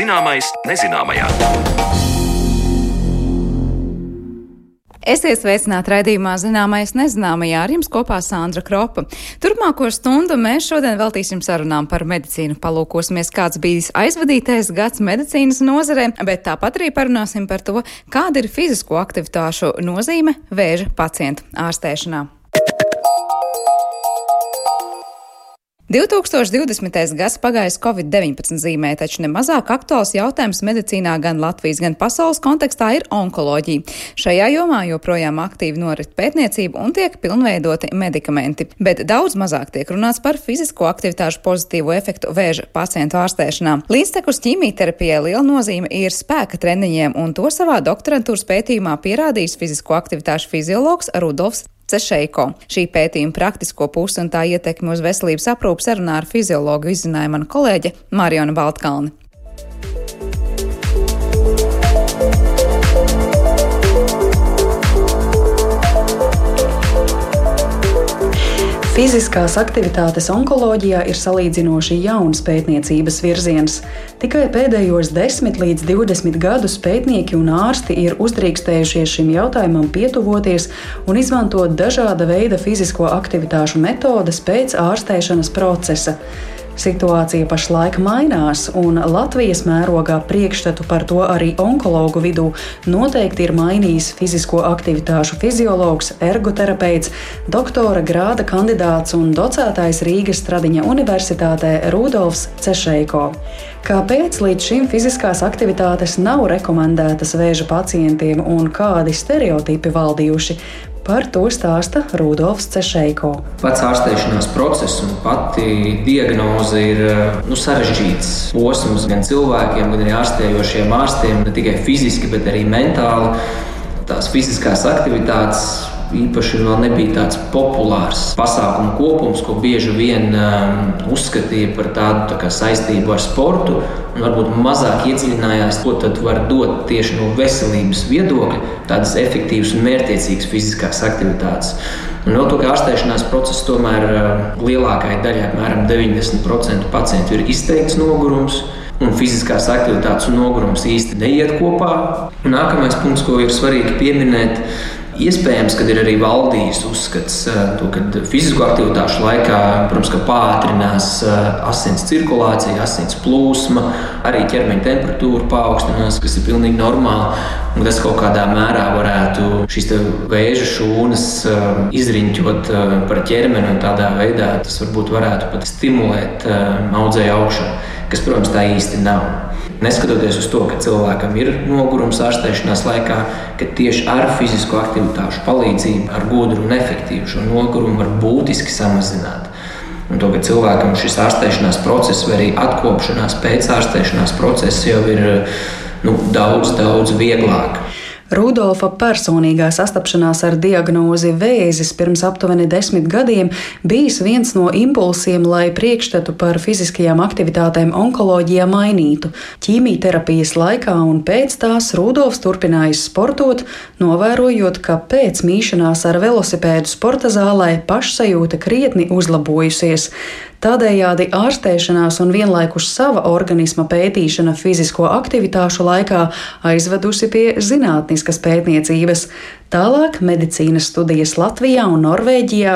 Zināmais nezināmajā. Esiet sveicināti raidījumā Zināmais nezināmajā ar jums kopā Sandra Kropa. Turpmāko stundu mēs šodien veltīsim sarunām par medicīnu. Palūkosimies, kāds bijis aizvadītais gads medicīnas nozarē, bet tāpat arī parunāsim par to, kāda ir fizisko aktivitāšu nozīme vēža pacientu ārstēšanā. 2020. gads pagājis Covid-19 zīmē, taču nemazāk aktuāls jautājums medicīnā gan Latvijas, gan pasaules kontekstā ir onkoloģija. Šajā jomā joprojām aktīvi norit pētniecība un tiek pilnveidoti medikamenti, bet daudz mazāk tiek runāts par fizisko aktivitāšu pozitīvo efektu vēža pacientu ārstēšanā. Līdztekus ķīmijterapijai liela nozīme ir spēka treniņiem, un to savā doktorantūras pētījumā pierādījis fizisko aktivitāšu fiziologs Rudolfs Cešeiko. Šī pētījuma praktisko pusi un tā ietekmi uz veselības aprūpu sarunā ar fiziologu izzināja mana kolēģe Mariona Baltkalni. Fiziskās aktivitātes onkoloģijā ir salīdzinoši jauns pētniecības virziens. Tikai pēdējos 10 līdz 20 gadus pētnieki un ārsti ir uzdrīkstējušies šim jautājumam pietuvoties un izmantot dažāda veida fizisko aktivitāšu metodes pēc ārstēšanas procesa. Situācija pašlaik mainās, un Latvijas mērogā priekšstatu par to arī onkologu vidū noteikti ir mainījis fizisko aktivitāšu fiziologs, ergoterapeits, doktora grāda kandidāts un docētājs Rīgas Stradiņa Universitātē Rudolfs Cešeiko. Kāpēc līdz šim fiziskās aktivitātes nav rekomendētas vēža pacientiem un kādi stereotipi valdījuši? Par to stāsta Rudolfs Cešeiko. Pats ārstēšanās process un pati diagnoze ir nu, sarežģīts posms gan cilvēkiem, gan arī ārstējošiem ārstiem, ne tikai fiziski, bet arī mentāli. Tās fiziskās aktivitātes īpaši vēl nebija tāds populārs pasākumu kopums, ko bieži vien um, uzskatīja par tādu tā saistību ar sportu. Varbūt mazāk iedziļinājās, ko tad var dot tieši no veselības viedokļa, tādas efektīvas un mērķiecīgas fiziskās aktivitātes. Un vēl to, ka ārstēšanās process tomēr uh, lielākajai daļai, apmēram 90% pacientu, ir izteikts nogurums un fiziskās aktivitātes un nogurums īsti neiet kopā. Nākamais punkts, ko ir svarīgi pieminēt, Iespējams, ka ir arī valdījis uzskats, eh, to, ka fizisko aktivitāšu laikā, protams, pātrinās eh, asins cirkulācija, asins plūsma, arī ķermeņa temperatūra paaugstinās, kas ir pilnīgi normāli. Un tas kaut kādā mērā varētu šīs vēža šūnas eh, izriņķot par ķermeni, un tādā veidā tas varbūt varētu pat stimulēt audzēju augšanu, kas, protams, tā īsti nav. Neskatoties uz to, ka cilvēkam ir nogurums ārstēšanās laikā, ka tieši ar fizisko aktivitāšu palīdzību, ar gudru un efektīvu šo nogurumu var būtiski samazināt. Un to, ka cilvēkam šis ārstēšanās process vai arī atkopšanās pēc ārstēšanās procesa jau ir nu, daudz, daudz vieglāk. Rudolfa personīgā sastapšanās ar diagnozi vēzis pirms aptuveni desmit gadiem bijis viens no impulsiem, lai priekšstatu par fiziskajām aktivitātēm onkoloģijā mainītu. Ķīmijterapijas laikā un pēc tās Rudolfs turpinājis sportot, novērojot, ka pēc mīšanās ar velosipēdu sporta zālē pašsajūta krietni uzlabojusies. Tādējādi ārstēšanās un vienlaikus sava organisma pētīšana fizisko aktivitāšu laikā aizvedusi pie zinātniskas pētniecības. Tālāk medicīnas studijas Latvijā un Norvēģijā.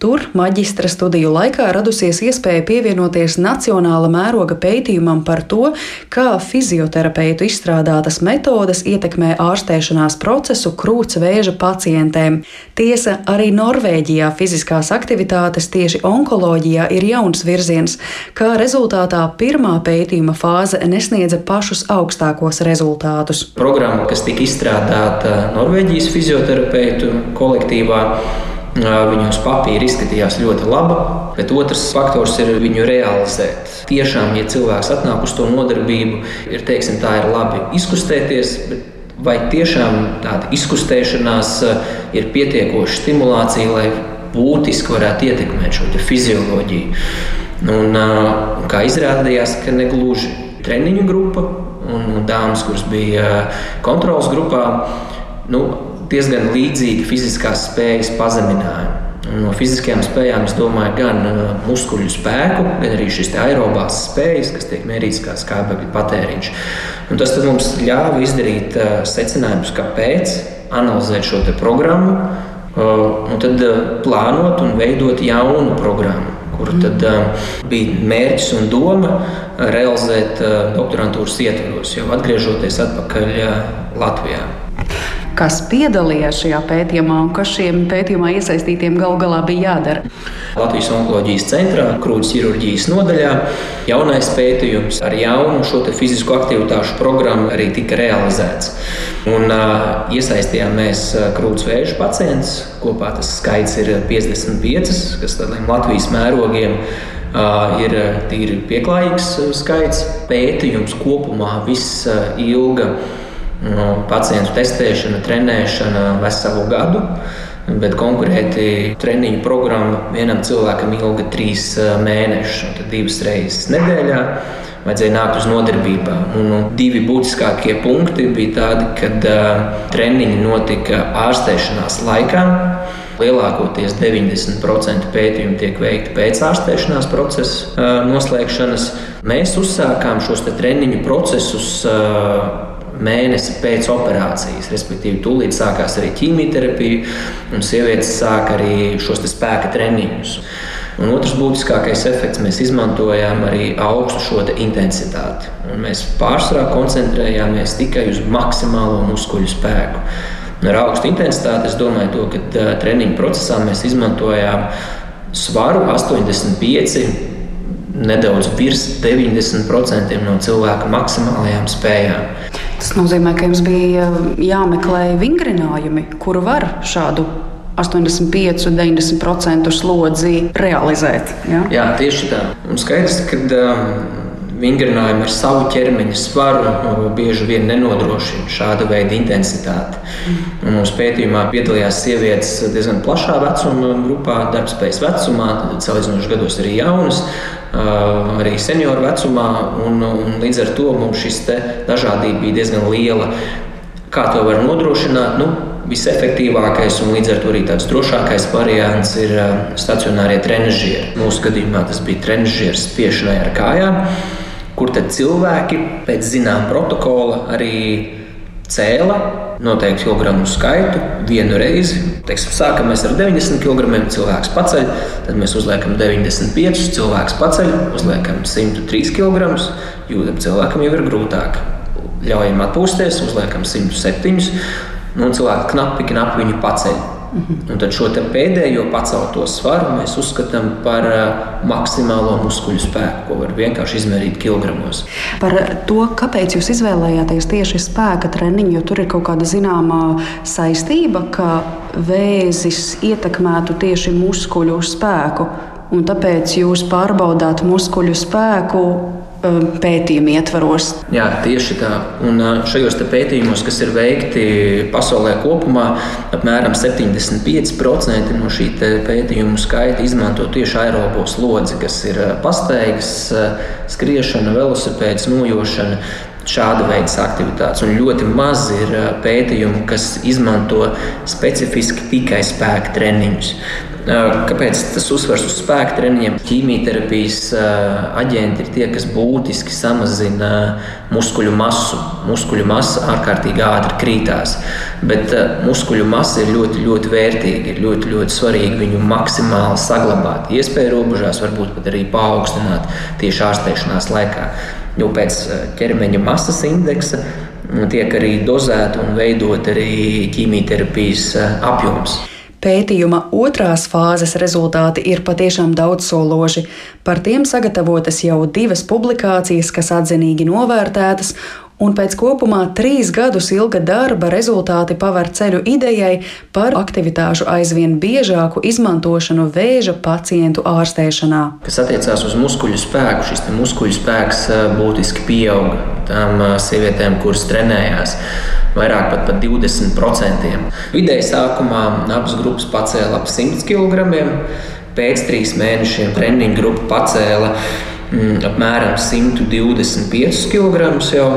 Tur maģistra studiju laikā radusies iespēja pievienoties nacionāla mēroga pētījumam par to, kā fizioterapeitu izstrādātas metodes ietekmē ārstēšanās procesu krūts vēža pacientiem. Tiesa, arī Norvēģijā fiziskās aktivitātes tieši onkoloģijā ir jauns virziens, kā rezultātā pirmā pētījuma fāze nesniedza pašus augstākos rezultātus. Programma, kas tika izstrādāta Norvēģijas fizioterapeitu, fizioterapeitu kolektīvā. Viņa uz papīra izskatījās ļoti laba, bet otrs faktors ir viņu realizēt. Tiešām, ja cilvēks atnāk uz to nodarbību, ir, teiksim, tā ir labi izkustēties, bet vai tiešām tāda izkustēšanās ir pietiekoša stimulācija, lai būtiski varētu ietekmēt šo fizioloģiju. Un, kā izrādījās, ka ne gluži treniņu grupa un dāmas, kuras bija kontrolas grupā, nu, diezgan līdzīgi fiziskās spējas pazeminājumi. No fiziskajām spējām es domāju gan muskuļu spēku, gan arī šīs aerobās spējas, kas tiek mērītas kā skābekļa patēriņš. Un tas mums ļāva izdarīt secinājumus, kāpēc, analizēt šo programmu, un tad plānot un veidot jaunu programmu kur tad uh, bija mērķis un doma realizēt uh, doktorantūras ietvaros, jau atgriežoties atpakaļ uh, Latvijā kas piedalījās šajā pētījumā un kas šiem pētījumā iesaistītiem gal galā bija jādara. Latvijas onkoloģijas centrā, krūtis ķirurģijas nodaļā, jaunais pētījums ar jaunu šo fizisko aktivitāšu programmu arī tika realizēts. Un, uh, iesaistījām mēs krūtis vēža pacientus. Kopā tas skaits ir 55, kas tādiem Latvijas mērogiem uh, ir tīri pieklājīgs skaits. Pētījums kopumā viss ilga nu, pacientu testēšana, trenēšana veselu gadu. Bet konkrēti treniņu programma vienam cilvēkam ilga trīs mēnešus, tad divas reizes nedēļā. Vajadzēja nākt uz nodarbībām. Un, un divi būtiskākie punkti bija tādi, ka uh, treniņi notika ārstēšanās laikā. Lielākoties 90% pētījumu tiek veikti pēc ārstēšanās procesa uh, noslēgšanas. Mēs uzsākām šos treniņu procesus. Uh, mēnesi pēc operācijas. Respektīvi, tūlīt sākās arī ķīmijterapija, un sievietes sāk arī šos spēka treniņus. Un otrs būtiskākais efekts mēs izmantojām arī augstu šo intensitāti. Un mēs pārsvarā koncentrējāmies tikai uz maksimālo muskuļu spēku. Un ar augstu intensitāti es domāju, to, ka uh, treniņu procesā mēs izmantojām svaru 85, nedaudz virs 90% no cilvēka maksimālajām spējām. Tas nozīmē, ka jums bija jāmeklē vingrinājumi, kuru var šādu 85, 90% slodzi realizēt. Ja? Jā, tieši tā. Un skaidrs, ka um, vingrinājumi ar savu ķermeņa svaru bieži vien nenodrošina šāda veida intensitāti. Un mūsu pētījumā piedalījās sievietes diezgan plašā vecuma grupā, darbspējas vecumā, salīdzinoši gados arī jaunas arī senioru vecumā, un, un līdz ar to mums šis dažādība bija diezgan liela. Kā to var nodrošināt? Nu, Visefektīvākais un līdz ar to arī tāds drošākais variants ir stacionārie trenižieri. Mūsu gadījumā tas bija trenižieris spiešanai ar kājām, kur tad cilvēki pēc zināmā protokola arī cēla noteiktu kilogramu skaitu vienu reizi. Teiksim, sākam ar 90 kg, cilvēks paceļ, tad mēs uzliekam 95, cilvēks paceļ, uzliekam 103 kg, jūtam cilvēkam jau ir grūtāk. Ļaujam atpūsties, uzliekam 107, nu, un cilvēki knapi, knapi viņu paceļ. Un tad šo pēdējo pacelto svaru mēs uzskatām par uh, maksimālo muskuļu spēku, ko var vienkārši izmērīt kilogramos. Par to, kāpēc jūs izvēlējāties tieši spēka treniņu, jo tur ir kaut kāda zināmā saistība, ka vēzis ietekmētu tieši muskuļu spēku. Un tāpēc jūs pārbaudāt muskuļu spēku Um, pētījumu ietvaros. Jā, tieši tā. Un uh, šajos pētījumos, kas ir veikti pasaulē kopumā, apmēram 75% no šī pētījumu skaita izmanto tieši aerobo slodzi, kas ir uh, pastaigas, uh, skriešana, velosipēds, nojošana šāda veida aktivitātes. Un ļoti maz ir pētījumu, kas izmanto specifiski tikai spēka treniņus. Kāpēc tas uzsvers uz spēku treniņiem? Ķīmijterapijas aģenti ir tie, kas būtiski samazina muskuļu masu. Muskuļu masa ārkārtīgi ātri krītās, bet muskuļu masa ir ļoti, ļoti vērtīga. Ir ļoti, ļoti svarīgi viņu maksimāli saglabāt. Iespēju robežās, varbūt pat arī paaugstināt tieši ārstēšanās laikā. Jo pēc ķermeņa masas indeksa tiek arī dozēta un veidot arī ķīmijterapijas apjoms. Pētījuma otrās fāzes rezultāti ir patiešām daudzsološi. Par tiem sagatavotas jau divas publikācijas, kas atzinīgi novērtētas, un pēc kopumā trīs gadus ilga darba rezultāti paver ceļu idejai par aktivitāšu aizvien biežāku izmantošanu vēža pacientu ārstēšanā. Kas attiecās uz muskuļu spēku, šis muskuļu spēks būtiski pieauga tām sievietēm, kuras trenējās. Vairāk pat par 20%. Vidēji sākumā abas grupas pacēla ap 100 kg. Pēc trīs mēnešiem treniņu grupa pacēla apmēram 125 kg jau.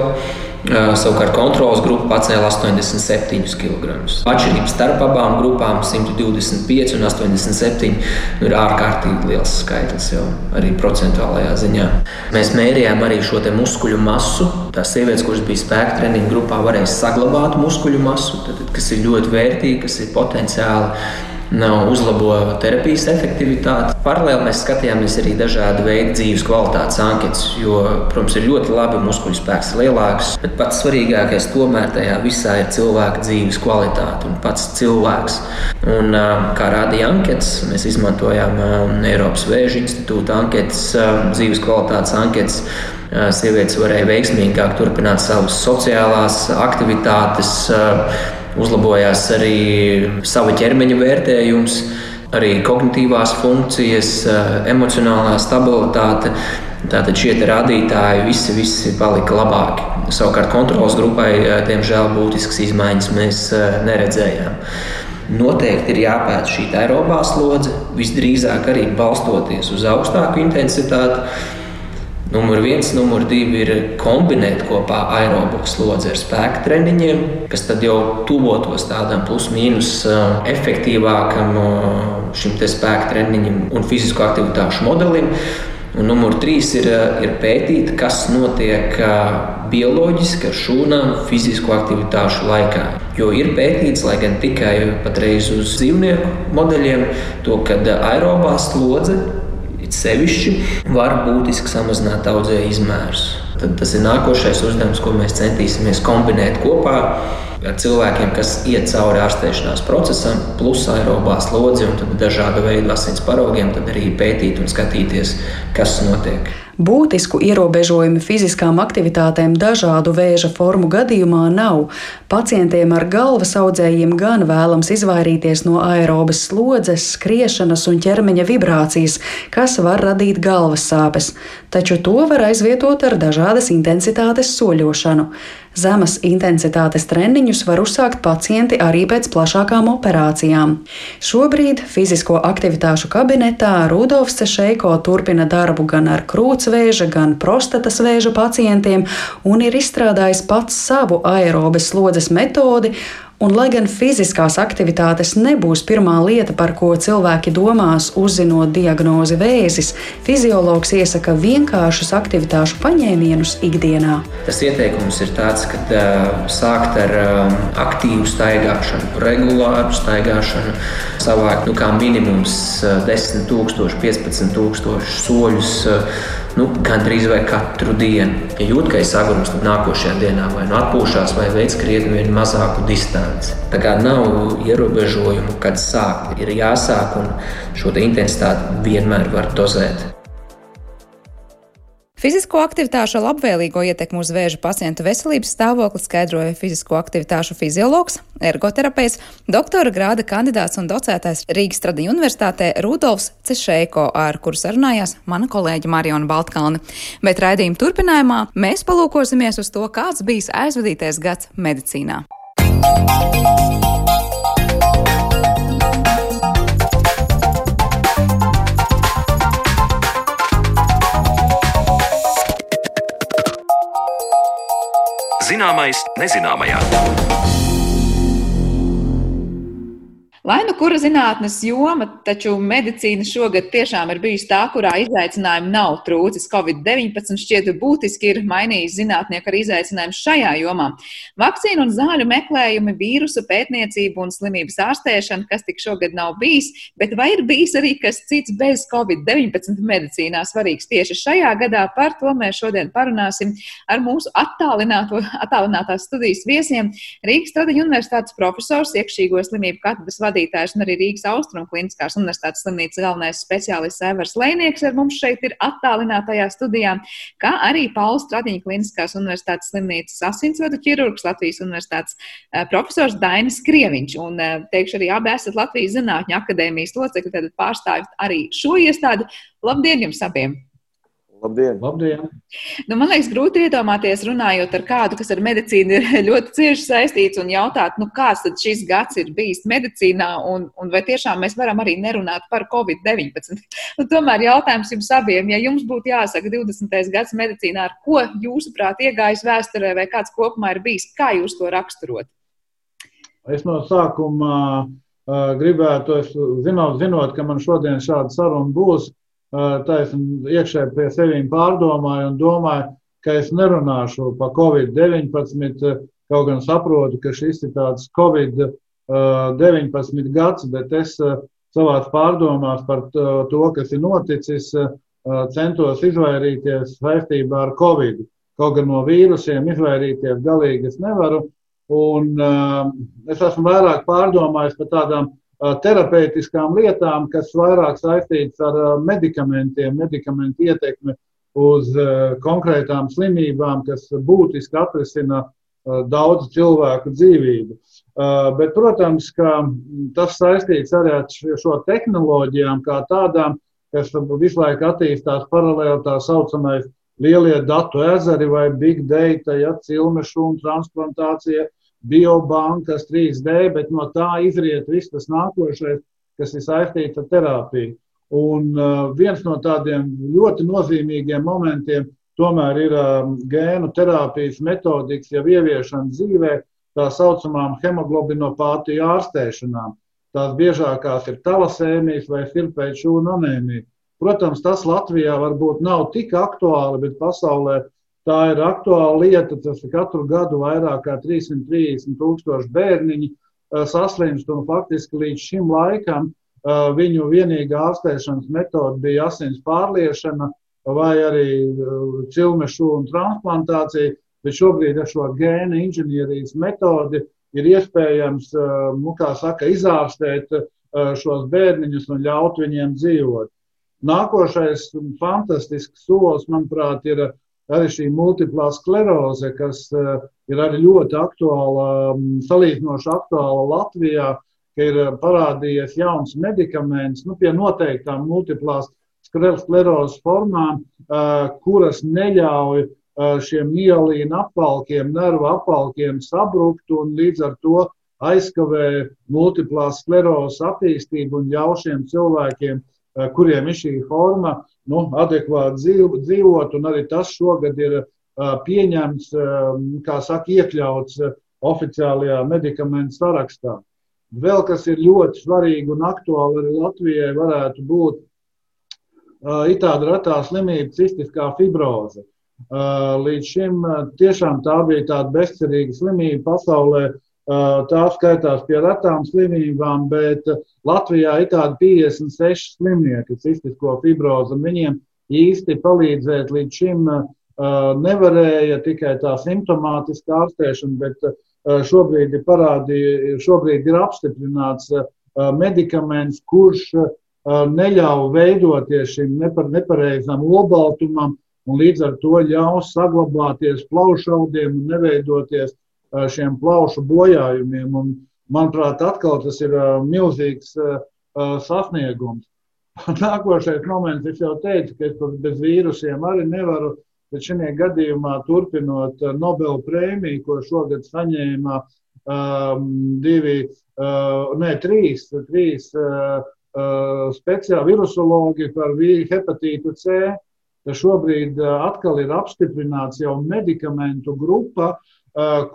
Savukārt kontrolas grupa pacēla 87 kg. Atšķirība starp abām grupām - 125 un 87 nu, ir ārkārtīgi liels skaitlis jau arī procentuālajā ziņā. Mēs mērījām arī šo muskuļu masu. Tās sievietes, kuras bija spēka treniņu grupā, varēja saglabāt muskuļu masu, tad, kas ir ļoti vērtīgi, kas ir potenciāli nav uzlabo terapijas efektivitāti. Paralēli mēs skatījāmies arī dažādu veidu dzīves kvalitātes anketas, jo, protams, ir ļoti labi muskuļu spēks lielāks, bet pats svarīgākais tomēr tajā visā ir cilvēka dzīves kvalitāte un pats cilvēks. Un, kā rādīja anketas, mēs izmantojām Eiropas Vēža institūta anketas, dzīves kvalitātes anketas sievietes varēja veiksmīgāk turpināt savas sociālās aktivitātes, uzlabojās arī sava ķermeņa vērtējums, arī kognitīvās funkcijas, emocionālā stabilitāte. Tātad šie rādītāji visi, visi palika labāki. Savukārt kontrolas grupai, diemžēl, būtiskas izmaiņas mēs neredzējām. Noteikti ir jāpēta šī aerobā slodze, visdrīzāk arī balstoties uz augstāku intensitāti Numur viens, numur divi ir kombinēt kopā aerobiku slodzi ar spēku treniņiem, kas tad jau tuvotos tādam plus-mínus efektīvākam šim spēku treniņam un fizisko aktivitāšu modelim. Un numur trīs ir, ir pētīt, kas notiek bioloģiski ar šūnām fizisko aktivitāšu laikā. Jo ir pētīts, lai gan tikai patreiz uz dzīvnieku modeļiem, to, ka aerobā slodze it sevišķi var būtiski samazināt audzēju izmērus. Tad tas ir nākošais uzdevums, ko mēs centīsimies kombinēt kopā ar cilvēkiem, kas iet cauri ārstēšanās procesam, plus aerobā slodzi un dažādu veidu asins paraugiem, tad arī pētīt un skatīties, kas notiek. Būtisku ierobežojumu fiziskām aktivitātēm dažādu vēža formu gadījumā nav. Pacientiem ar galvas audzējiem gan vēlams izvairīties no aerobas slodzes, skriešanas un ķermeņa vibrācijas, kas var radīt galvas sāpes, taču to var aizvietot ar dažādas intensitātes soļošanu. Zemes intensitātes treniņus var uzsākt pacienti arī pēc plašākām operācijām. Šobrīd fizisko aktivitāšu kabinetā Rudolfs Cešeiko turpina darbu gan ar krūtsvēža, gan prostatas vēža pacientiem un ir izstrādājis pats savu aerobes slodzes metodi Un, lai gan fiziskās aktivitātes nebūs pirmā lieta, par ko cilvēki domās, uzzinot diagnozi vēzis, fiziologs iesaka vienkāršus aktivitāšu paņēmienus ikdienā. Tas ieteikums ir tāds, ka uh, sākt ar uh, aktīvu staigāšanu, regulāru staigāšanu, savākt nu, minimums uh, 10,000, 15,000 soļus. Uh, nu, gandrīz vai katru dienu. Ja jūt, ka ir sagurums, tad nākošajā dienā vai nu atpūšās, vai veids krietni vien mazāku distanci. Tā kā nav ierobežojumu, kad sākt. Ir jāsāk un šo intensitāti vienmēr var dozēt. Fizisko aktivitāšu labvēlīgo ietekmu uz vēža pacientu veselības stāvokli skaidroja fizisko aktivitāšu fiziologs, ergoterapeits, doktora grāda kandidāts un docētais Rīgas Tradiņu universitātē Rudolfs Cešēko, ar kuru sarunājās mana kolēģa Mariona Baltkalne. Bet raidījuma turpinājumā mēs palūkosimies uz to, kāds bijis aizvadītais gads medicīnā. Música Zināmais nezināmajā. Lai nu kura zinātnes joma, taču medicīna šogad tiešām ir bijusi tā, kurā izaicinājumi nav trūcis. Covid-19 šķiet būtiski ir mainījis zinātnieku arī izaicinājumus šajā jomā. Vakcīnu un zāļu meklējumi, vīrusu pētniecība un slimības ārstēšana, kas tik šogad nav bijis, bet vai ir bijis arī kas cits bez Covid-19 medicīnā svarīgs tieši šajā gadā? Par to mēs šodien parunāsim ar mūsu attālinātās studijas viesiem. Rīgas Tradiņu universitātes profesors, iekšķīgo slimību katedras vadītājs vadītājs un arī Rīgas Austrum Kliniskās Universitātes slimnīcas galvenais speciālists Evers Lēnieks ar mums šeit ir attālinātajā studijā, kā arī Pauls Stradiņa Kliniskās Universitātes slimnīcas asinsvadu ķirurgs Latvijas Universitātes eh, profesors Dainis Krieviņš. Un eh, teikšu arī abi esat Latvijas Zinātņu akadēmijas locekļi, tad pārstāvjat arī šo iestādi. Labdien jums abiem! Labdien! Labdien. Nu, man liekas, grūti iedomāties, runājot ar kādu, kas ar medicīnu ir ļoti cieši saistīts, un jautāt, nu, kāds tad šis gads ir bijis medicīnā, un, un vai tiešām mēs varam arī nerunāt par Covid-19. Nu, tomēr jautājums jums abiem, ja jums būtu jāsaka 20. gads medicīnā, ar ko jūsuprāt iegājis vēsturē, vai kāds kopumā ir bijis, kā jūs to raksturot? Es no sākuma gribētu, es, zinot, zinot, ka man šodien šāda saruna būs, taisnu iekšēji pie sevis pārdomāju un domāju, ka es nerunāšu par Covid-19, kaut gan saprotu, ka šis ir tāds Covid-19 gads, bet es savā pārdomās par to, kas ir noticis, centos izvairīties saistībā ar Covid. Kaut gan no vīrusiem izvairīties galīgi es nevaru. Un, uh, es esmu vairāk pārdomājis par tādām terapeitiskām lietām, kas vairāk saistītas ar medikamentiem, medikamentu ietekmi uz konkrētām slimībām, kas būtiski atrisina daudzu cilvēku dzīvību. Bet, protams, ka tas saistīts arī ar šo tehnoloģijām kā tādām, kas visu laiku attīstās paralēli tā saucamais lielie datu ezeri vai big data, ja cilmešu un transplantācija biobankas, 3D, bet no tā izriet viss tas nākošais, kas ir saistīts ar terapiju. Un uh, viens no tādiem ļoti nozīmīgiem momentiem tomēr ir um, gēnu terapijas metodikas jau ieviešana dzīvē, tā saucamām hemoglobinopātiju ārstēšanām. Tās biežākās ir talasēmijas vai silpēčūna anēmija. Protams, tas Latvijā varbūt nav tik aktuāli, bet pasaulē Tā ir aktuāla lieta. Tas ir katru gadu vairāk kā 330 tūkstoši bērniņi eh, saslimst. Faktiski līdz šim laikam eh, viņu vienīgā ārstēšanas metode bija asins pārliešana vai arī eh, cilmešu un transplantācija. Bet šobrīd ar šo gēnu inženierijas metodi ir iespējams nu, saka, izārstēt šos bērniņus un ļaut viņiem dzīvot. Nākošais fantastisks solis, manuprāt, ir arī šī multiplā skleroze, kas eh, ir arī ļoti aktuāla, mm, salīdzinoši aktuāla Latvijā, ka ir parādījies jauns medikaments nu, pie noteiktām multiplās sklerozes formām, eh, kuras neļauj eh, šiem mielīna apvalkiem, nervu apvalkiem sabrukt un līdz ar to aizkavē multiplās sklerozes attīstību un ļauj šiem cilvēkiem Eh, kuriem ir šī forma, nu, adekvāti dzīv, dzīvot. Arī tas šogad ir eh, pieņemts, eh, kā saka, iekļauts oficiālajā medikamentu sarakstā. Vēl kas ir ļoti svarīgi un aktuāli arī Latvijai, varētu būt tāda retā slimība, cistiskā fibroze. Līdz šim tiešām tā bija tāda bezcerīga slimība pasaulē, Tā skaitās pie retām slimībām, bet Latvijā ir tādi 56 slimnieki cistisko fibrozi, un viņiem īsti palīdzēt līdz šim nevarēja tikai tā simptomātiska ārstēšana, bet šobrīd ir, parādī, šobrīd ir apstiprināts medikaments, kurš neļauj veidoties šim nepareizam obaltumam, un līdz ar to ļaus saglabāties plaušaudiem un neveidoties šiem plaušu bojājumiem. Un, manuprāt, atkal tas ir milzīgs sasniegums. Nākošais moments, es jau teicu, ka es bez vīrusiem arī nevaru, bet šajā gadījumā turpinot Nobel prēmiju, ko šogad saņēma um, divi, uh, ne, trīs, trīs uh, uh, speciāli virusologi par hepatītu C. Tas šobrīd atkal ir apstiprināts jau medikamentu grupa, uh,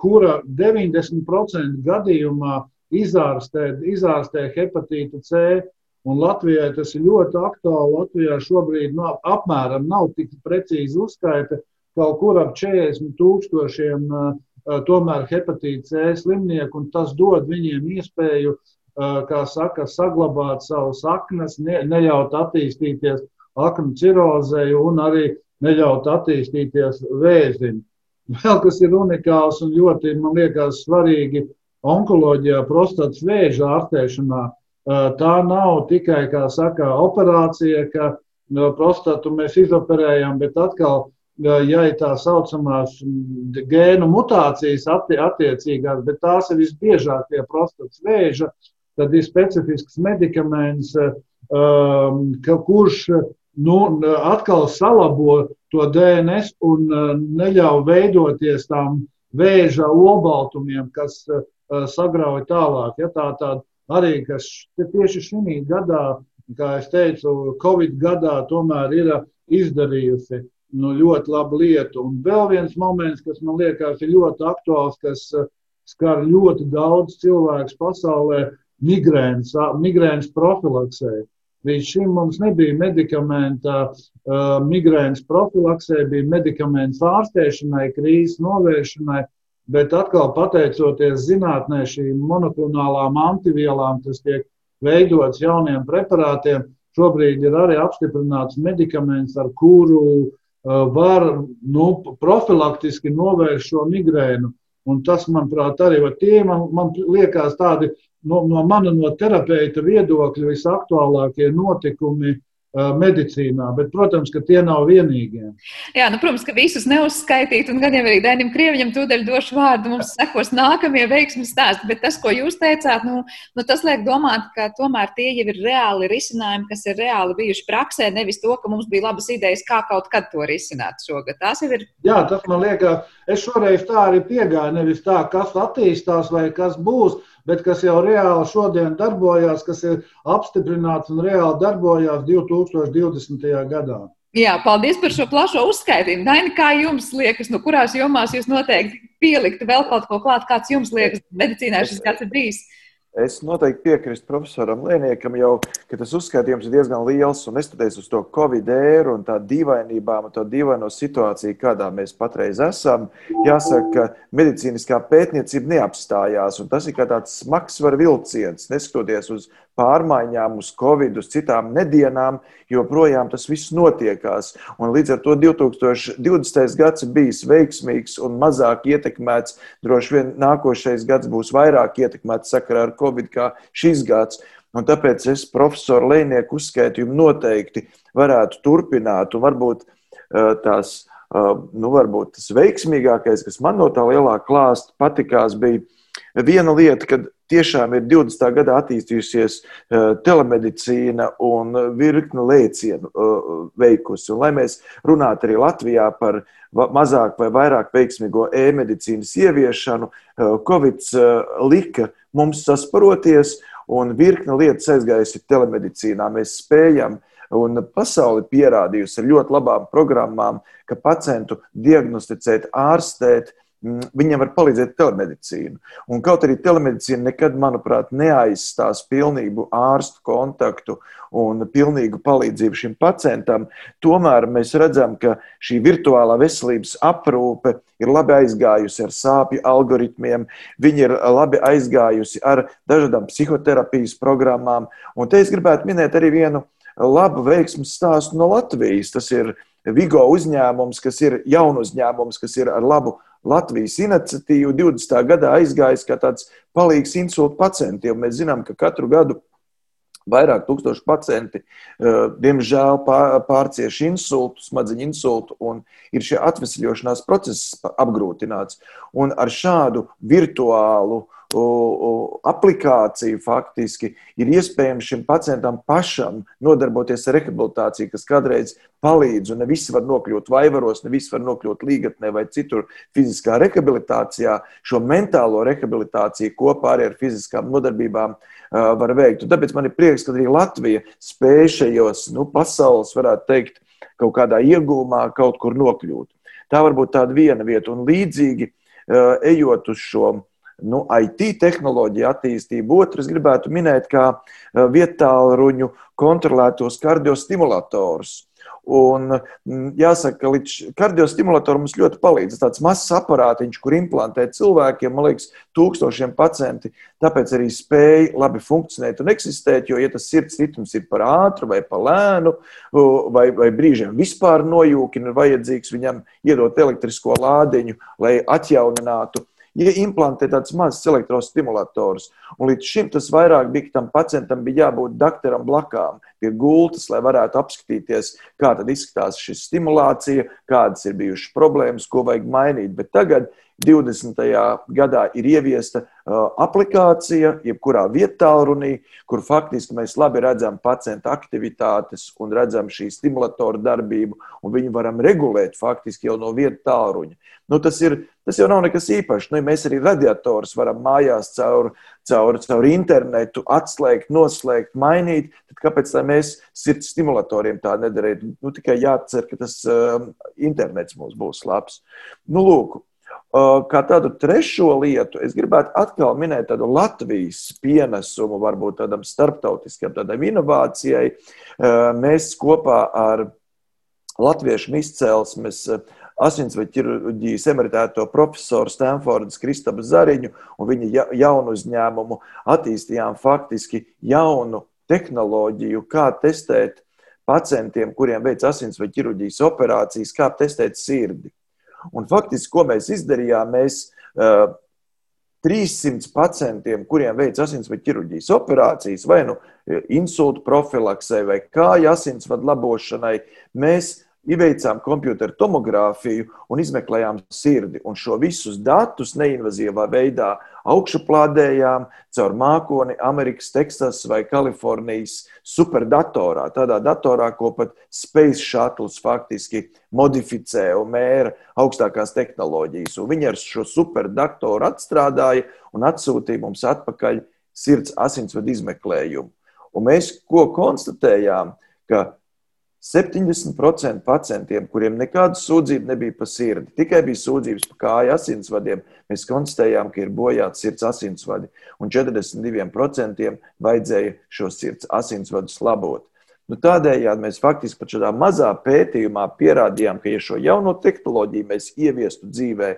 kura 90% gadījumā izārstē, izārstē hepatītu C. Un Latvijai tas ir ļoti aktuāli. Latvijā šobrīd no, apmēram nav tik precīzi uzskaita, kaut kur ap 40 tūkstošiem tomēr hepatīta C slimnieku, un tas dod viņiem iespēju, kā saka, saglabāt savus aknas, ne, neļaut attīstīties aknu cirozei un arī neļaut attīstīties vēzim. Vēl kas ir unikāls un ļoti, man liekas, svarīgi onkoloģijā, prostatas vēža ārstēšanā. Tā nav tikai, kā saka, operācija, ka prostatu mēs izoperējam, bet atkal, ja ir tā saucamās gēnu mutācijas attiecīgās, bet tās ir visbiežāk pie prostatas vēža, tad ir specifisks medikaments, kurš nu, atkal salabo to DNS un neļauj veidoties tām vēža olbaltumiem, kas sagrauj tālāk. Ja, tā tāda arī, kas tieši šī gadā, kā es teicu, Covid gadā tomēr ir izdarījusi nu, ļoti labu lietu. Un vēl viens moments, kas man liekas ir ļoti aktuāls, kas skar ļoti daudz cilvēku pasaulē, migrēnas, migrēnas profilaksē. Līdz šim mums nebija medikamenta migrēnas profilaksē, bija medikaments ārstēšanai, krīzes novēršanai, bet atkal pateicoties zinātnē šīm monoklonālām antivielām, kas tiek veidots jauniem preparātiem, šobrīd ir arī apstiprināts medikaments, ar kuru var nu, profilaktiski novērst šo migrēnu. Un tas, manuprāt, arī tie man, man liekas tādi no, no mana no terapeita viedokļa visaktuālākie notikumi medicīnā, bet, protams, ka tie nav vienīgie. Jā, nu, protams, ka visus neuzskaitīt, un gan jau arī Dainim Krieviņam tūdaļ došu vārdu, mums sekos nākamie veiksmes stāsti, bet tas, ko jūs teicāt, nu, nu, tas liek domāt, ka tomēr tie jau ir reāli risinājumi, kas ir reāli bijuši praksē, nevis to, ka mums bija labas idejas, kā kaut kad to risināt šogad. Tas jau ir. Jā, tas man liekas, es šoreiz tā arī piegāju, nevis tā, kas attīstās vai kas būs, bet kas jau reāli šodien darbojās, kas ir apstiprināts un reāli darbojās 2020. gadā. Jā, paldies par šo plašo uzskaitījumu. Daini, kā jums liekas, no kurās jomās jūs noteikti pieliktu vēl kaut ko klāt, kāds jums liekas, medicīnā šis gads ir bijis? Es noteikti piekrītu profesoram Lieniekam, jau, ka tas uzskaitījums ir diezgan liels un neskatoties uz to Covid ēru un tā dīvainībām un to dīvaino situāciju, kādā mēs patreiz esam, jāsaka, ka medicīniskā pētniecība neapstājās. Tas ir kā tāds smags var vilciens, neskatoties uz pārmaiņām, uz Covid, uz citām nedēļām, joprojām tas viss notiekās. Un līdz ar to 2020. gads bijis veiksmīgs un mazāk ietekmēts. Droši vien nākošais gads būs vairāk ietekmēts sakarā ar Covid kā šis gads. Un tāpēc es profesoru Lēnieku uzskaitījumu noteikti varētu turpināt un varbūt tās. Nu, varbūt tas veiksmīgākais, kas man no tā lielā klāsta patikās, bija viena lieta, kad tiešām ir 20. gadā attīstījusies eh, telemedicīna un virkni lēcienu eh, veikusi. Un, lai mēs runātu arī Latvijā par mazāk vai vairāk veiksmīgo e-medicīnas ieviešanu, eh, Covid lika mums sasparoties, un virkne lietas aizgājusi telemedicīnā. Mēs spējam Un pasauli pierādījusi ar ļoti labām programmām, ka pacientu diagnosticēt, ārstēt, uh, viņam var palīdzēt telemedicīna. Un kaut arī telemedicīna nekad, manuprāt, neaizstās pilnīgu ārstu kontaktu un pilnīgu palīdzību šim pacientam, tomēr mēs redzam, ka šī virtuālā veselības aprūpe ir labi aizgājusi ar sāpju algoritmiem, viņi ir labi aizgājusi ar dažādām psihoterapijas programmām. Un te es gribētu minēt arī vienu labu veiksmu stāstu no Latvijas. Tas ir Vigo uzņēmums, kas ir jaunu uzņēmums, kas ir ar labu Latvijas iniciatīvu 20. gadā aizgājis kā tāds palīgs insultu pacientiem. Mēs zinām, ka katru gadu vairāk tūkstoši pacienti, eh, diemžēl, pārcieš insultu, smadzeņu insultu, un ir šie atvesļošanās process apgrūtināts. Un ar šādu virtuālu aplikāciju faktiski ir iespējams šim pacientam pašam nodarboties ar rehabilitāciju, kas kādreiz palīdz, un ne visi var nokļūt vaivaros, ne visi var nokļūt līgatnē vai citur fiziskā rehabilitācijā. Šo mentālo rehabilitāciju kopā arī ar fiziskām nodarbībām var veikt. Un tāpēc man ir prieks, ka arī Latvija spēj šajos nu, pasaules, varētu teikt, kaut kādā iegūmā kaut kur nokļūt. Tā varbūt tāda viena vieta, un līdzīgi ejot uz šo nu, IT tehnoloģiju attīstību. Otrs gribētu minēt, kā eh, vietāluņu kontrolētos kardiostimulatorus. Un mm, jāsaka, ka līdz kardiostimulatoram mums ļoti palīdz. Tas mazs aparātiņš, kur implantē cilvēkiem, man liekas, tūkstošiem pacienti. Tāpēc arī spēja labi funkcionēt un eksistēt. Jo, ja tas sirds ritms ir par ātru vai par lēnu, vai, vai brīžiem vispār nojūkina, ir vajadzīgs viņam iedot elektrisko lādiņu, lai atjauninātu ja implantē tādus mazus elektrostimulators. Un līdz šim tas vairāk bija, ka tam pacientam bija jābūt doktoram blakām pie gultas, lai varētu apskatīties, kā izskatās šī stimulācija, kādas ir bijušas problēmas, ko vajag mainīt. Bet tagad 20. gadā ir ieviesta uh, aplikācija, jebkurā vietā runī, kur faktiski mēs labi redzam pacienta aktivitātes un redzam šī stimulatoru darbību, un viņu varam regulēt faktiski jau no vietas tālruņa. Nu, tas, ir, tas jau nav nekas īpašs. Nu, mēs arī radiatorus varam mājās caur, caur, caur internetu atslēgt, noslēgt, mainīt. Tad kāpēc mēs sirds stimulatoriem tā nedarītu? Nu, tikai jācer, ka tas uh, internets mums būs labs. Nu, lūk, Kā tādu trešo lietu, es gribētu atkal minēt tādu Latvijas pienesumu, varbūt tādam starptautiskam, tādam inovācijai. Mēs kopā ar latviešu izcelsmes asinsvadu ķirurģijas emeritēto profesoru Stanfordas Kristabu Zariņu un viņa jaunu uzņēmumu attīstījām faktiski jaunu tehnoloģiju, kā testēt pacientiem, kuriem veic asinsvadu ķirurģijas operācijas, kā testēt sirdi. Un faktiski, ko mēs izdarījām, mēs uh, 300 pacientiem, kuriem veic asinsvadu ķirurģijas operācijas, vai nu insultu profilaksei, vai kāju asinsvadu labošanai, mēs Ieveicām computeru tomogrāfiju un izmeklējām sirdi. Un šo visus datus neinvazīvā veidā augšuplādējām caur mākoni Amerikas, Teksas vai Kalifornijas superdatorā. Tādā datorā, ko pat Space Shuttle faktiski modificē un mēra augstākās tehnoloģijas. Un viņi ar šo superdatoru atstrādāja un atsūtīja mums atpakaļ sirds asinsvadu izmeklējumu. Un mēs ko konstatējām? Ka 70% pacientiem, kuriem nekāda sūdzība nebija par sirdi, tikai bija sūdzības par kāju asinsvadiem, mēs konstatējām, ka ir bojāti sirds asinsvadi, un 42% vajadzēja šos sirds asinsvadus labot. Nu, tādējādi mēs faktiski pat šādā mazā pētījumā pierādījām, ka, ja šo jauno tehnoloģiju mēs ieviestu dzīvē,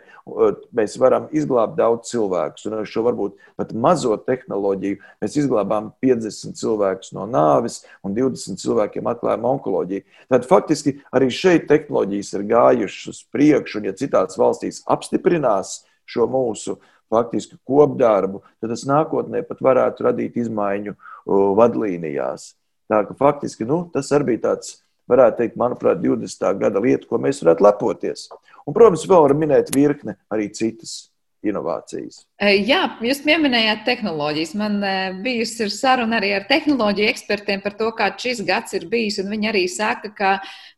mēs varam izglābt daudz cilvēkus. Un ar šo varbūt pat mazo tehnoloģiju mēs izglābām 50 cilvēkus no nāves un 20 cilvēkiem atklājām onkoloģiju. Tad faktiski arī šeit tehnoloģijas ir gājušas uz priekšu, un ja citās valstīs apstiprinās šo mūsu faktiski kopdarbu, tad tas nākotnē pat varētu radīt izmaiņu vadlīnijās. Tā ka faktiski nu, tas arī bija tāds, varētu teikt, manuprāt, 20. gada lieta, ko mēs varētu lepoties. Un, protams, vēl var minēt virkne arī citas inovācijas. Jā, jūs pieminējāt tehnoloģijas. Man bijusi saruna arī ar tehnoloģiju ekspertiem par to, kāds šis gads ir bijis. Viņi arī saka, ka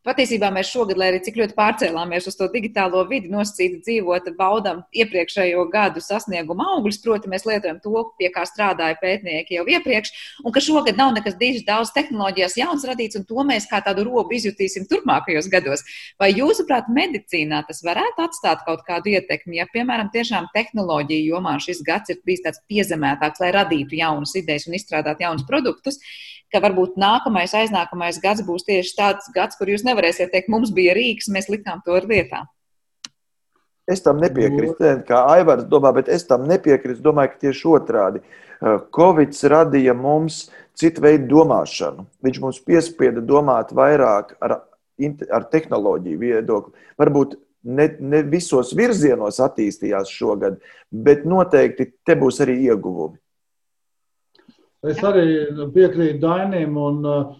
patiesībā mēs šogad, lai arī cik ļoti pārcēlāmies uz to digitālo vidi, nosacīti dzīvot, baudam iepriekšējo gadu sasniegumu augļus. Proti, mēs lietojam to, pie kā strādāja pētnieki jau iepriekš, un ka šogad nav nekas diži daudz tehnoloģijās jauns radīts, un to mēs kā tādu robu izjutīsim turpmākajos gados. Vai jūsuprāt, medicīnā tas varētu atstāt kaut kādu ietekmi, ja, piemēram, tiešām tehnoloģija jomā šis gads ir bijis tāds piezemētāks, lai radītu jaunas idejas un izstrādātu jaunus produktus, ka varbūt nākamais, aiznākamais gads būs tieši tāds gads, kur jūs nevarēsiet teikt, mums bija rīks, mēs likām to lietā. Es tam nepiekrītu, kā Aivars domā, bet es tam nepiekrītu. Domāju, ka tieši otrādi. Covid radīja mums citu veidu domāšanu. Viņš mums piespieda domāt vairāk ar, ar tehnoloģiju viedokli. Varbūt ne, ne visos virzienos attīstījās šogad, bet noteikti te būs arī ieguvumi. Es arī piekrītu Dainim un uh,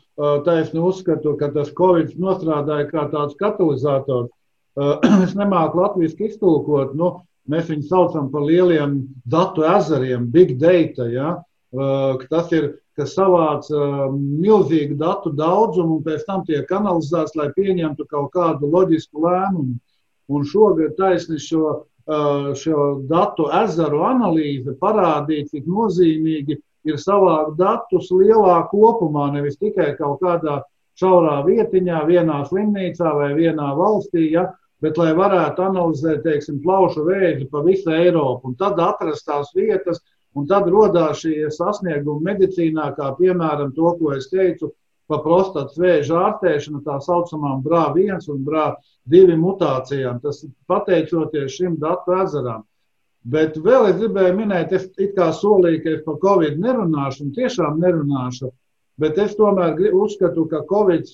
taisni uzskatu, ka tas Covid nostrādāja kā tāds katalizators. Uh, es nemāku latviešu iztulkot, nu, mēs viņu saucam par lieliem datu ezeriem, big data. Ja? Uh, tas ir, kas savāc milzīgu datu daudzumu un pēc tam tiek analizēts, lai pieņemtu kaut kādu loģisku lēmumu. Un šogad taisni šo, šo datu ezeru analīze parādīja, cik nozīmīgi ir savākt datus lielā kopumā, nevis tikai kaut kādā šaurā vietiņā, vienā slimnīcā vai vienā valstī, ja, bet lai varētu analizēt, teiksim, plaušu vēzi pa visu Eiropu. Un tad atrast tās vietas, un tad rodās šie sasniegumi medicīnā, kā piemēram to, ko es teicu, pa prostatas vēža ārstēšanu, tā saucamām BRA1 un BRA2 mutācijām. Tas pateicoties šim datu ezeram. Bet vēl es gribēju minēt, es it kā solīju, ka es par Covid nerunāšu, un tiešām nerunāšu, bet es tomēr uzskatu, ka Covid,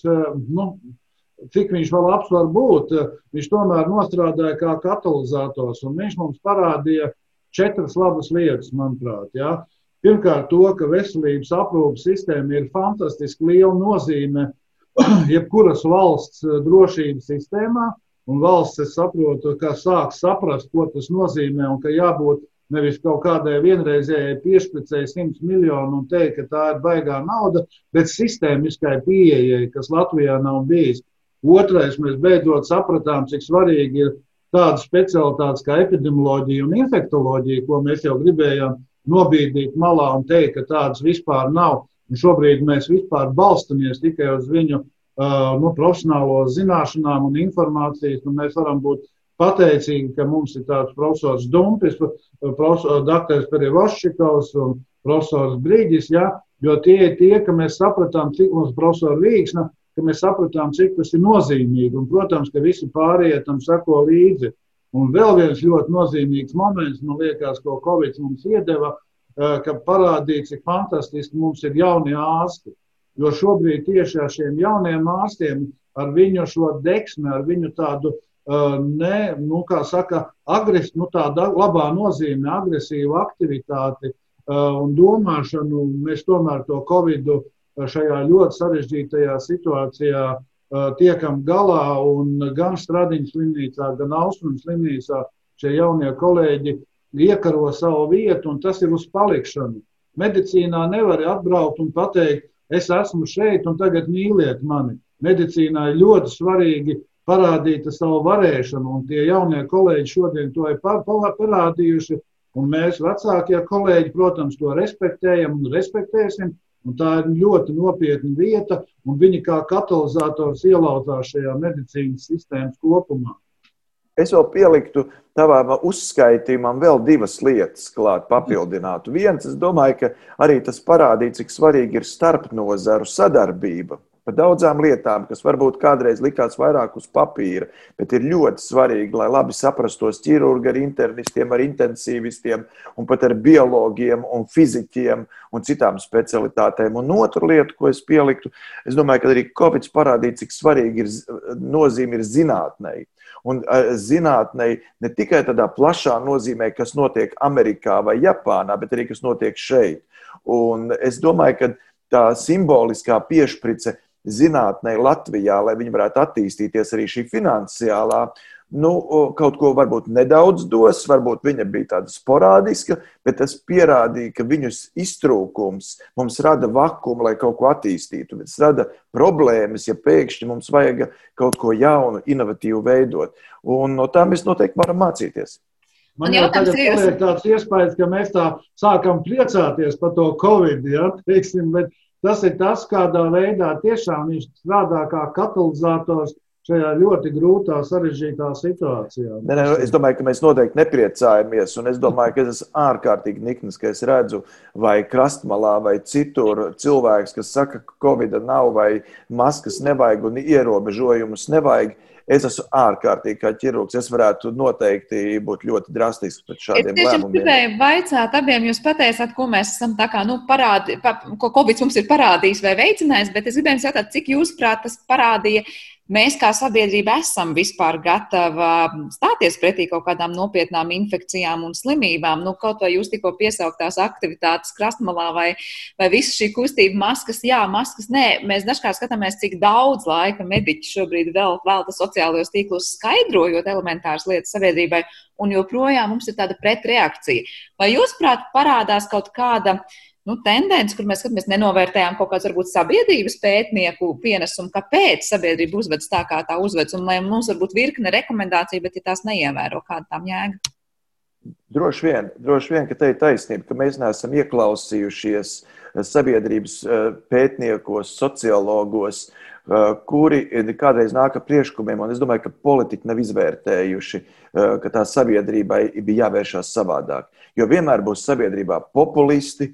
nu, cik viņš vēl labs var būt, viņš tomēr nostrādāja kā katalizators, un viņš mums parādīja četras labas lietas, manuprāt. Ja? Pirmkārt, to, ka veselības aprūpas sistēma ir fantastiski liela nozīme jebkuras valsts eh, drošības sistēmā. un valsts, es saprotu, ka sāk saprast, ko tas nozīmē un ka jābūt nevis kaut kādai vienreizējai piešķirtēji 100 miljonu un teikt, ka tā ir baigā nauda, bet sistēmiskai pieejai, kas Latvijā nav bijis. Otrais, mēs beidzot sapratām, cik svarīgi ir tādas specialitātes kā epidemioloģija un infektoloģija, ko mēs jau gribējām nobīdīt malā un teikt, ka tādas vispār nav. Un šobrīd mēs vispār balstamies tikai uz viņu uh, nu, profesionālo zināšanām un informācijas, un mēs varam būt pateicīgi, ka mums ir tāds profesors Dumpis, profesors Dr. Perivaščikovs un profesors Brīdis, ja, jo tie ir tie, ka mēs sapratām, cik mums profesora Vīksna, ka mēs sapratām, cik tas ir nozīmīgi, un, protams, ka visi pārējie tam sako līdzi. Un vēl viens ļoti nozīmīgs moments, man liekas, ko Covid mums iedeva, Eh, ka parādīja, cik fantastiski mums ir jaunie ārsti. Jo šobrīd tieši ar šiem jauniem ārstiem, ar viņu šo deksmi, ar viņu tādu uh, ne, nu, kā saka, agres, nu, tāda labā nozīmē, agresīvu aktivitāti uh, un domāšanu, mēs tomēr to Covid šajā ļoti sarežģītajā situācijā tiekam galā. Gan Stradiņas slimnīcā, gan Austrums slimnīcā šie jaunie kolēģi iekaro savu vietu, un tas ir uz palikšanu. Medicīnā nevar atbraukt un pateikt, es esmu šeit, un tagad mīliet mani. Medicīnā ir ļoti svarīgi parādīt savu varēšanu, un tie jaunie kolēģi šodien to ir parādījuši. Un mēs, vecākie kolēģi, protams, to respektējam un respektēsim. Un tā ir ļoti nopietna vieta, un viņi kā katalizators ielauzās šajā medicīnas sistēmas kopumā. Es vēl pieliktu tavam uzskaitījumam vēl divas lietas, klāt papildinātu. Viens, es domāju, ka arī tas parādīja, cik svarīgi ir starpnozaru sadarbība par daudzām lietām, kas varbūt kādreiz likās vairāk uz papīra, bet ir ļoti svarīgi, lai labi saprastos ķirurgi ar internistiem, ar intensīvistiem, un pat ar biologiem un fizikiem un citām specialitātēm. Un otra lieta, ko es pieliktu, es domāju, ka arī Covid parādīja, cik svarīgi ir nozīme ir zinātnei. Un zinātnē ne tikai tādā plašā nozīmē, kas notiek Amerikā vai Japānā, bet arī kas notiek šeit. Un es domāju, ka tā simboliskā piešķirce zinātnē Latvijā, lai viņi varētu attīstīties arī šī finansiālā, nu, kaut ko varbūt nedaudz dos, varbūt viņa bija tāda sporādiska, bet tas pierādīja, ka viņus iztrūkums mums rada vakumu, lai kaut ko attīstītu. Tas rada problēmas, ja pēkšņi mums vajag kaut ko jaunu, inovatīvu veidot. Un no tā mēs noteikti varam mācīties. Man jau tagad ir tāds iespējas, ka mēs tā sākam priecāties par to Covid, ja, teiksim, bet tas ir tas, kādā veidā tiešām viņš strādā kā katalizators šajā ļoti grūtā, sarežģītā situācijā. Ne, ne, es domāju, ka mēs noteikti nepriecājamies, es domāju, ka tas ir ārkārtīgi nikns, ka es redzu vai krastmalā vai citur cilvēks, kas saka, ka Covid nav vai maskas nevajag un ierobežojumus nevajag. Es esmu ārkārtīgi kā ķirurgs. Es varētu noteikti būt ļoti drastisks pret šādiem es lēmumiem. Es gribēju vaicāt abiem, jūs pateicāt, ko mēs esam tā kā, nu, parādi, pa, ko Covid mums ir parādījis vai veicinājis, bet es gribēju jautāt, cik jūs prāt tas parādīja mēs kā sabiedrība esam vispār gatavi stāties pretī kaut kādām nopietnām infekcijām un slimībām. Nu, kaut vai jūs tikko piesauktās aktivitātes krastmalā vai, vai visa šī kustība, maskas, jā, maskas, nē. Mēs dažkārt skatāmies, cik daudz laika mediķi šobrīd vēl velta sociālajos tīklos skaidrojot elementāras lietas sabiedrībai, un joprojām mums ir tāda pretreakcija. Vai jūs prāt parādās kaut kāda nu, tendence, kur mēs skatāmies, nenovērtējām kaut kādas varbūt sabiedrības pētnieku pienesumu, kāpēc sabiedrība uzvedas tā, kā tā uzvedas. Un lai mums varbūt virkne rekomendāciju, bet ja tās neievēro, kāda tam jēga. Droši vien, droši vien, ka te ir taisnība, ka mēs neesam ieklausījušies sabiedrības eh, pētniekos, sociologos, eh, kuri kādreiz nāk ar priekšlikumiem, un es domāju, ka politiķi nav izvērtējuši, eh, ka tā sabiedrībai bija jāvēršās savādāk. Jo vienmēr būs sabiedrībā populisti,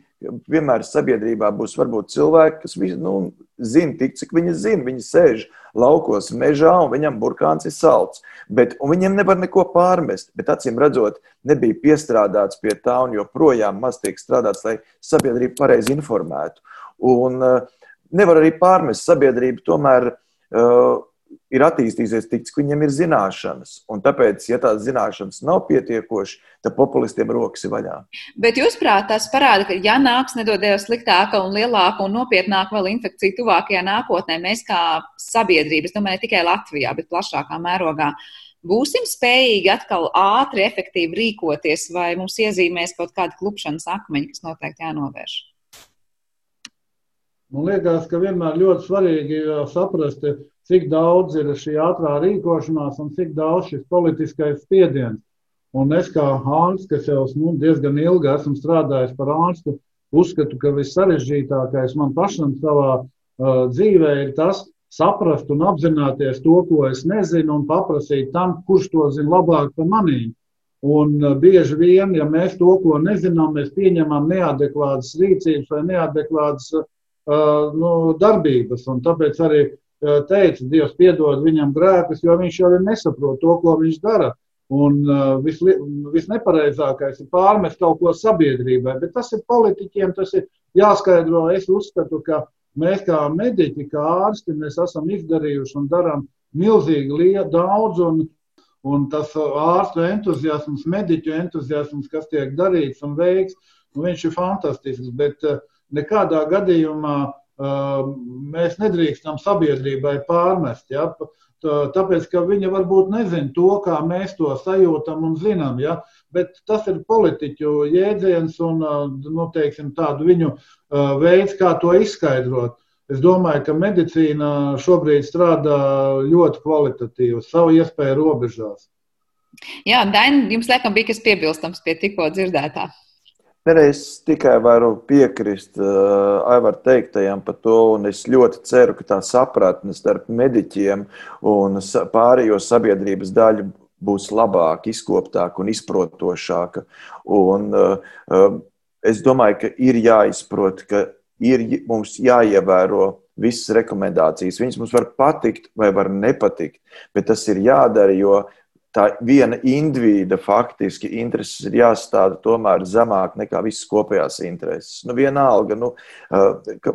vienmēr sabiedrībā būs varbūt cilvēki, kas nu, zina tik, cik viņi zina. Viņi sēž laukos, mežā, un viņam burkāns ir salds. Bet, viņiem nevar neko pārmest. Bet, acīm redzot, nebija piestrādāts pie tā, un joprojām maz tiek strādāts, lai sabiedrību pareizi informētu. Un uh, nevar arī pārmest sabiedrību tomēr. Uh, ir attīstījusies tik, cik viņiem ir zināšanas. Un tāpēc, ja tās zināšanas nav pietiekošas, tad populistiem rokas ir vaļā. Bet jūs prāt, tas parāda, ka ja nāks nedodies sliktāka un lielāka un nopietnāka vēl infekcija tuvākajā nākotnē, mēs kā sabiedrība, es domāju, ne tikai Latvijā, bet plašākā mērogā, būsim spējīgi atkal ātri, efektīvi rīkoties, vai mums iezīmēs kaut kāda klupšanas akmeņa, kas noteikti jānovērš? Man liekas, ka vienmēr ļoti svarīgi saprast, cik daudz ir šī ātrā rīkošanās un cik daudz šis politiskais spiediens. Un es kā ārsts, kas jau nu, diezgan ilgi esmu strādājis par ārstu, uzskatu, ka vissarežģītākais man pašam savā uh, dzīvē ir tas, saprast un apzināties to, ko es nezinu, un paprasīt tam, kurš to zina labāk par manīm. Un uh, bieži vien, ja mēs to, ko nezinām, mēs pieņemam neadekvātas rīcības vai neadekvātas uh, nu, darbības. Un tāpēc arī teica, Dievs piedod viņam grēkus, jo viņš jau nesaprot to, ko viņš dara. Un visli, visnepareizākais ir pārmest kaut ko sabiedrībai, bet tas ir politiķiem, tas ir jāskaidro. Es uzskatu, ka mēs kā mediķi, kā ārsti, mēs esam izdarījuši un darām milzīgi lielu daudz. Un, un tas ārstu entuziasms, mediķu entuziasms, kas tiek darīts un veikts, nu, viņš ir fantastisks. Bet, uh, nekādā gadījumā mēs nedrīkstam sabiedrībai pārmest. Ja? Tāpēc, ka viņi varbūt nezina to, kā mēs to sajūtam un zinām. Ja? Bet tas ir politiķu jēdziens un nu, teiksim, viņu veids, kā to izskaidrot. Es domāju, ka medicīna šobrīd strādā ļoti kvalitatīvi, savu iespēju robežās. Jā, Daina, jums laikam bija kas piebilstams pie tikko dzirdētā. Es tikai varu piekrist uh, Aivar teiktajam par to, un es ļoti ceru, ka tā sapratne starp mediķiem un pārējo sabiedrības daļu būs labāka, izkoptāka un izprotošāka. Un, uh, es domāju, ka ir jāizprot, ka ir mums jāievēro visas rekomendācijas. Viņas mums var patikt vai var nepatikt, bet tas ir jādara, jo uh, tā viena indivīda faktiski intereses ir jāstāda tomēr zemāk nekā visas kopējās intereses. Nu, vienalga, nu,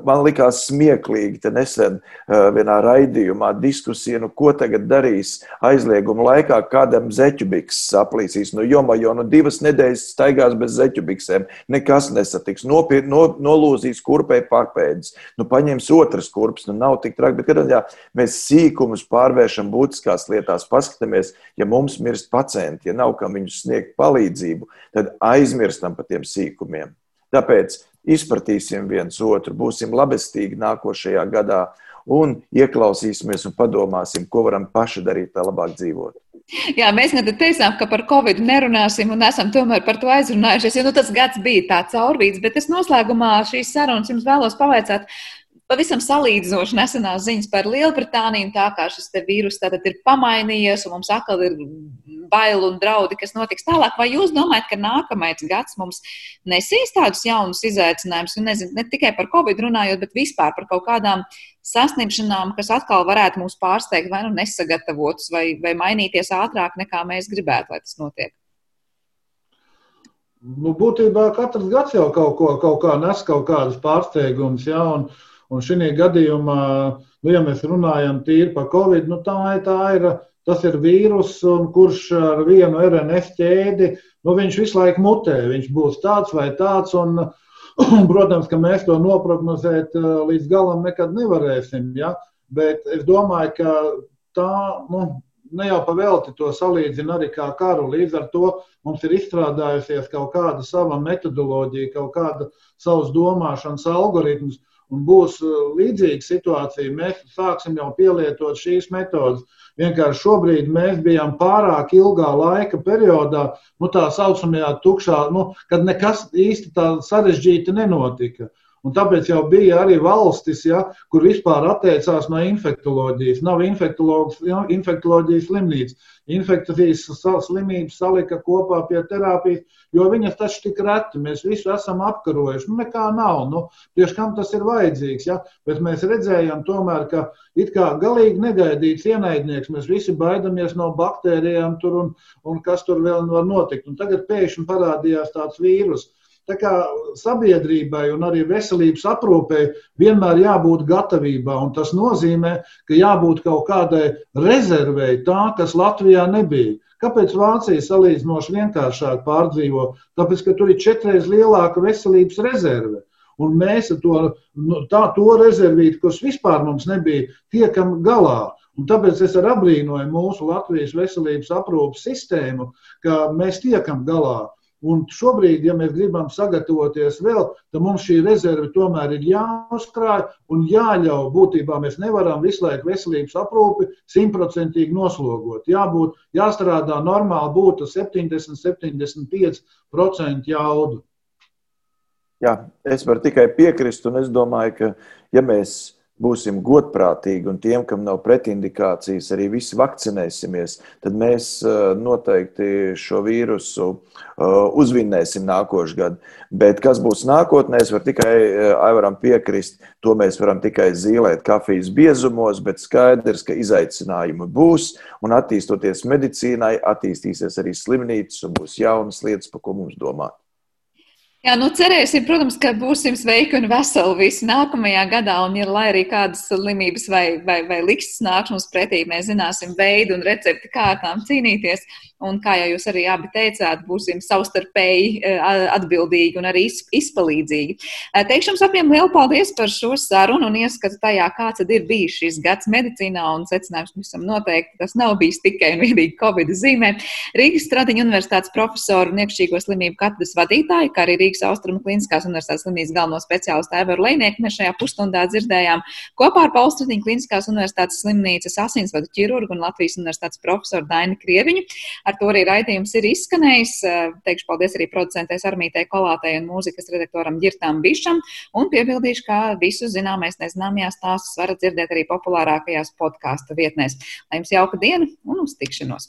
man likās smieklīgi, te nesen vienā raidījumā diskusija, nu, ko tagad darīs aizlieguma laikā, kādam zeķubiks saplīsīs. Nu, joma jau nu, divas nedēļas staigās bez zeķubiksēm, nekas nesatiks, nopiet, no, nolūzīs kurpei pārpēdis, nu, paņems otras kurpes, nu, nav tik traki, bet, kad jā, mēs sīkumus pārvēršam būtiskās lietās, paskatāmies, ja mums mums mirst pacienti, ja nav kam viņus sniegt palīdzību, tad aizmirstam par tiem sīkumiem. Tāpēc izpratīsim viens otru, būsim labestīgi nākošajā gadā un ieklausīsimies un padomāsim, ko varam paši darīt, lai labāk dzīvotu. Jā, mēs gan teicām, ka par covid nerunāsim un esam tomēr par to aizrunājušies, jo nu, tas gads bija tāds caurvīds, bet es noslēgumā šīs sarunas jums vēlos pavaicāt, pavisam salīdzinoši nesenās ziņas par Lielbritāniju, tā kā šis vīrus ir pamainījies, un mums atkal ir bail un draudi, kas notiks tālāk. Vai jūs domājat, ka nākamais gads mums nesīs tādus jaunus izaicinājumus, un nezinu, ne tikai par covid runājot, bet vispār par kaut kādām sasniegšanām, kas atkal varētu mūs pārsteigt, vai nu nesagatavotus, vai, vai mainīties ātrāk nekā mēs gribētu, lai tas notiek? Nu, būtībā katrs gads jau kaut, ko, kaut kā nes kaut kādus pārsteigumus. Ja, un, uh, Un šī gadījumā, nu, ja mēs runājam tīri par covid, nu, tā, tā ir, tas ir vīrus, kurš ar vienu RNS ķēdi, nu, visu laiku mutē, viņš būs tāds vai tāds. Un, un, protams, ka mēs to noprognozēt līdz galam nekad nevarēsim. Ja? Bet es domāju, ka tā, nu, ne jau pavēlti to salīdzina arī kā karu. Līdz ar to mums ir izstrādājusies kaut kāda sava metodoloģija, kaut kāda savas domāšanas algoritms un būs uh, līdzīga situācija, mēs sāksim jau pielietot šīs metodas. Vienkārši šobrīd mēs bijām pārāk ilgā laika periodā, nu, tā saucamajā tukšā, nu, kad nekas īsti tā sarežģīti nenotika. Un tāpēc jau bija arī valstis, ja, kur vispār atteicās no infektuoloģijas. Nav infektuoloģijas slimnīcas. Infekcijas slimības salika kopā pie terapijas, jo viņas taču tik reti. Mēs visu esam apkarojuši. Nu, nekā nav. Nu, tieši kam tas ir vajadzīgs? Ja? Bet mēs redzējām, tomēr, ka it kā galīgi negaidīts ienaidnieks. Mēs visi baidamies no baktērijām tur un, un kas tur vēl var notikt. Un tagad pēkšņi parādījās tāds vīrus. Tā kā sabiedrībai un arī veselības aprūpei vienmēr jābūt gatavībā, un tas nozīmē, ka jābūt kaut kādai rezervei tā, kas Latvijā nebija. Kāpēc Vācija salīdzinoši vienkāršāk pārdzīvo? Tāpēc, ka tur ir četreiz lielāka veselības rezerve. Un mēs ar to, nu, tā, to rezervīti, kas vispār mums nebija, tiekam galā. Un tāpēc es arī apbrīnoju mūsu Latvijas veselības aprūpas sistēmu, ka mēs tiekam galā. Un šobrīd, ja mēs gribam sagatavoties vēl, tad mums šī rezerve tomēr ir jāuzkrāj un jāļauj. Būtībā mēs nevaram visu laiku veselības aprūpi simtprocentīgi noslogot. Jābūt, jāstrādā normāli, būtu 70, 75% jaudu. Jā, es varu tikai piekrist, un es domāju, ka ja mēs būsim godprātīgi un tiem, kam nav pretindikācijas, arī visi vakcinēsimies, tad mēs noteikti šo vīrusu uzvinnēsim nākošu gadu. Bet kas būs nākotnē, es varu tikai Aivaram piekrist, to mēs varam tikai zīmēt kafijas biezumos, bet skaidrs, ka izaicinājumi būs un attīstoties medicīnai, attīstīsies arī slimnīcas un būs jaunas lietas, par ko mums domāt. Jā, nu cerēsim, protams, ka būsim sveiki un veseli visi nākamajā gadā, un, ja lai arī kādas slimības vai, vai, vai likstas nāks mums pretī, mēs zināsim veidu un recepti, kā ar tām cīnīties. Un, kā jau jūs arī abi teicāt, būsim savstarpēji eh, atbildīgi un arī izpalīdzīgi. Eh, teikšu jums abiem lielu paldies par šo sarunu un ieskatu tajā, kāds ir bijis šis gads medicīnā. Un secinājums mums noteikti tas nav bijis tikai un vienīgi Covid zīmē. Rīgas Stradiņa universitātes profesoru un iekšķīgo slimību katedras vadītāju, kā arī Rīgas Austrumu Kliniskās universitātes slimnīcas galveno speciālistu Evaru Leinieku mēs šajā pusstundā dzirdējām kopā ar Paulstradiņa Kliniskās universitātes slimnīcas asinsvadu ķirurgu un Latvijas universitātes profesoru Daini Krieviņu. Ar to arī raidījums ir izskanējis. Teikšu paldies arī producentēs Armītei Kolātei un mūzikas redaktoram Girtam Bišam. Un piebildīšu, ka visus zināmais nezināmajās stāstus varat dzirdēt arī populārākajās podkāstu vietnēs. Lai jums jauka diena un uz tikšanos!